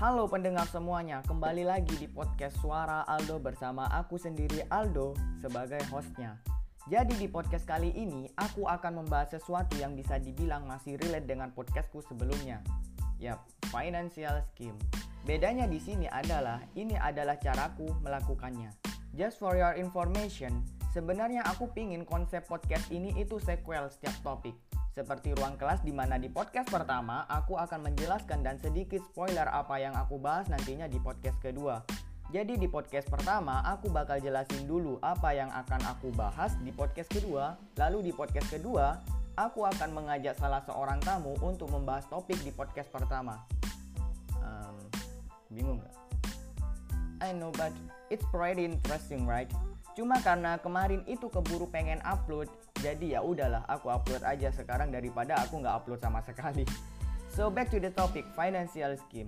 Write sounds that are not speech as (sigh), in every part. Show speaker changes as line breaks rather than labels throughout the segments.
Halo pendengar semuanya, kembali lagi di podcast Suara Aldo bersama aku sendiri Aldo sebagai hostnya. Jadi di podcast kali ini aku akan membahas sesuatu yang bisa dibilang masih relate dengan podcastku sebelumnya. Yap, financial scheme. Bedanya di sini adalah ini adalah caraku melakukannya. Just for your information, sebenarnya aku pingin konsep podcast ini itu sequel setiap topik. Seperti ruang kelas di mana di podcast pertama aku akan menjelaskan dan sedikit spoiler apa yang aku bahas nantinya di podcast kedua. Jadi di podcast pertama aku bakal jelasin dulu apa yang akan aku bahas di podcast kedua. Lalu di podcast kedua aku akan mengajak salah seorang tamu untuk membahas topik di podcast pertama. Um, bingung nggak? I know but it's pretty interesting right? Cuma karena kemarin itu keburu pengen upload, jadi ya udahlah aku upload aja sekarang daripada aku nggak upload sama sekali. So back to the topic financial scheme.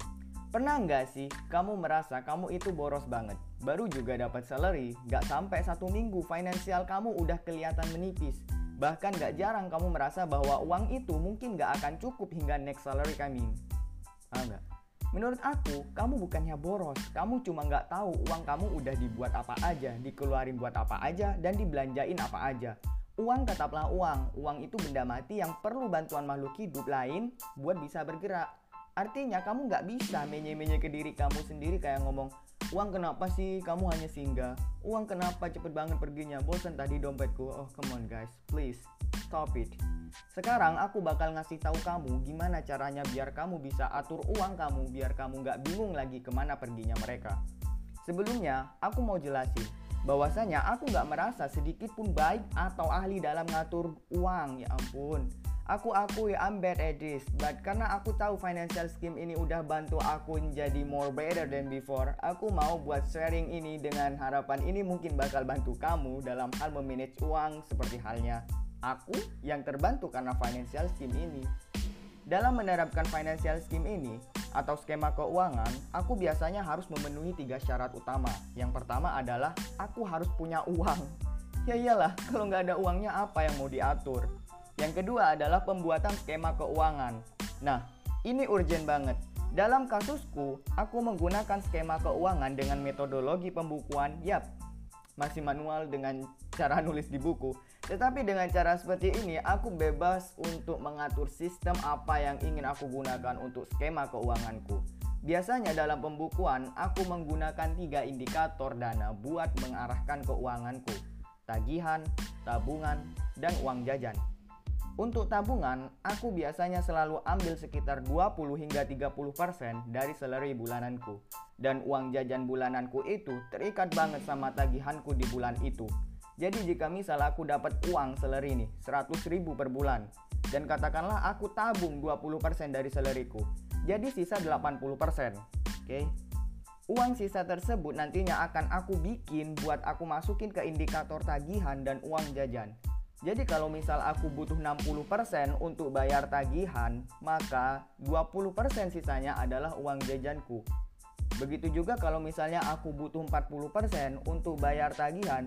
Pernah nggak sih kamu merasa kamu itu boros banget? Baru juga dapat salary, nggak sampai satu minggu financial kamu udah kelihatan menipis. Bahkan nggak jarang kamu merasa bahwa uang itu mungkin nggak akan cukup hingga next salary coming. Ah nggak? Menurut aku, kamu bukannya boros, kamu cuma nggak tahu uang kamu udah dibuat apa aja, dikeluarin buat apa aja, dan dibelanjain apa aja. Uang tetaplah uang, uang itu benda mati yang perlu bantuan makhluk hidup lain buat bisa bergerak. Artinya kamu nggak bisa menye-menye ke diri kamu sendiri kayak ngomong, uang kenapa sih kamu hanya singgah? Uang kenapa cepet banget perginya? Bosan tadi dompetku. Oh come on guys, please stop. Sekarang aku bakal ngasih tahu kamu gimana caranya biar kamu bisa atur uang kamu biar kamu nggak bingung lagi ke mana perginya mereka. Sebelumnya, aku mau jelasin bahwasanya aku nggak merasa sedikit pun baik atau ahli dalam ngatur uang. Ya ampun, aku akui I'm bad at this, but karena aku tahu financial scheme ini udah bantu aku menjadi more better than before, aku mau buat sharing ini dengan harapan ini mungkin bakal bantu kamu dalam hal memanage uang seperti halnya aku yang terbantu karena financial scheme ini. Dalam menerapkan financial scheme ini atau skema keuangan, aku biasanya harus memenuhi tiga syarat utama. Yang pertama adalah aku harus punya uang. Ya iyalah, kalau nggak ada uangnya apa yang mau diatur? Yang kedua adalah pembuatan skema keuangan. Nah, ini urgent banget. Dalam kasusku, aku menggunakan skema keuangan dengan metodologi pembukuan, yap, masih manual dengan cara nulis di buku. Tetapi dengan cara seperti ini, aku bebas untuk mengatur sistem apa yang ingin aku gunakan untuk skema keuanganku. Biasanya dalam pembukuan, aku menggunakan tiga indikator dana buat mengarahkan keuanganku. Tagihan, tabungan, dan uang jajan. Untuk tabungan, aku biasanya selalu ambil sekitar 20 hingga 30% dari salary bulananku. Dan uang jajan bulananku itu terikat banget sama tagihanku di bulan itu. Jadi jika misal aku dapat uang salary nih, 100 ribu per bulan. Dan katakanlah aku tabung 20% dari salaryku. Jadi sisa 80%. Oke. Okay? Uang sisa tersebut nantinya akan aku bikin buat aku masukin ke indikator tagihan dan uang jajan. Jadi kalau misal aku butuh 60% untuk bayar tagihan, maka 20% sisanya adalah uang jajanku. Begitu juga kalau misalnya aku butuh 40% untuk bayar tagihan,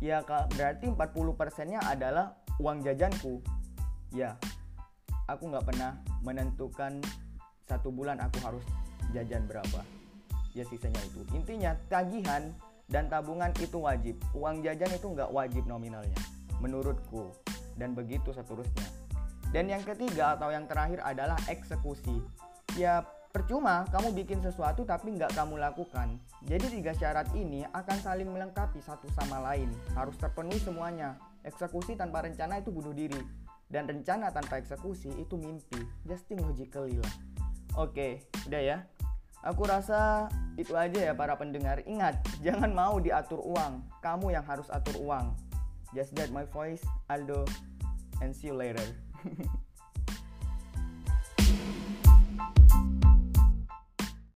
ya berarti 40%-nya adalah uang jajanku. Ya, aku nggak pernah menentukan satu bulan aku harus jajan berapa. Ya sisanya itu. Intinya tagihan dan tabungan itu wajib. Uang jajan itu nggak wajib nominalnya menurutku dan begitu seterusnya. Dan yang ketiga atau yang terakhir adalah eksekusi. Ya percuma kamu bikin sesuatu tapi nggak kamu lakukan. Jadi tiga syarat ini akan saling melengkapi satu sama lain. Harus terpenuhi semuanya. Eksekusi tanpa rencana itu bunuh diri. Dan rencana tanpa eksekusi itu mimpi. Just think logically lah. Oke, udah ya. Aku rasa itu aja ya para pendengar. Ingat, (laughs) jangan mau diatur uang. Kamu yang harus atur uang. Just that my voice, Aldo, and see you later. (laughs)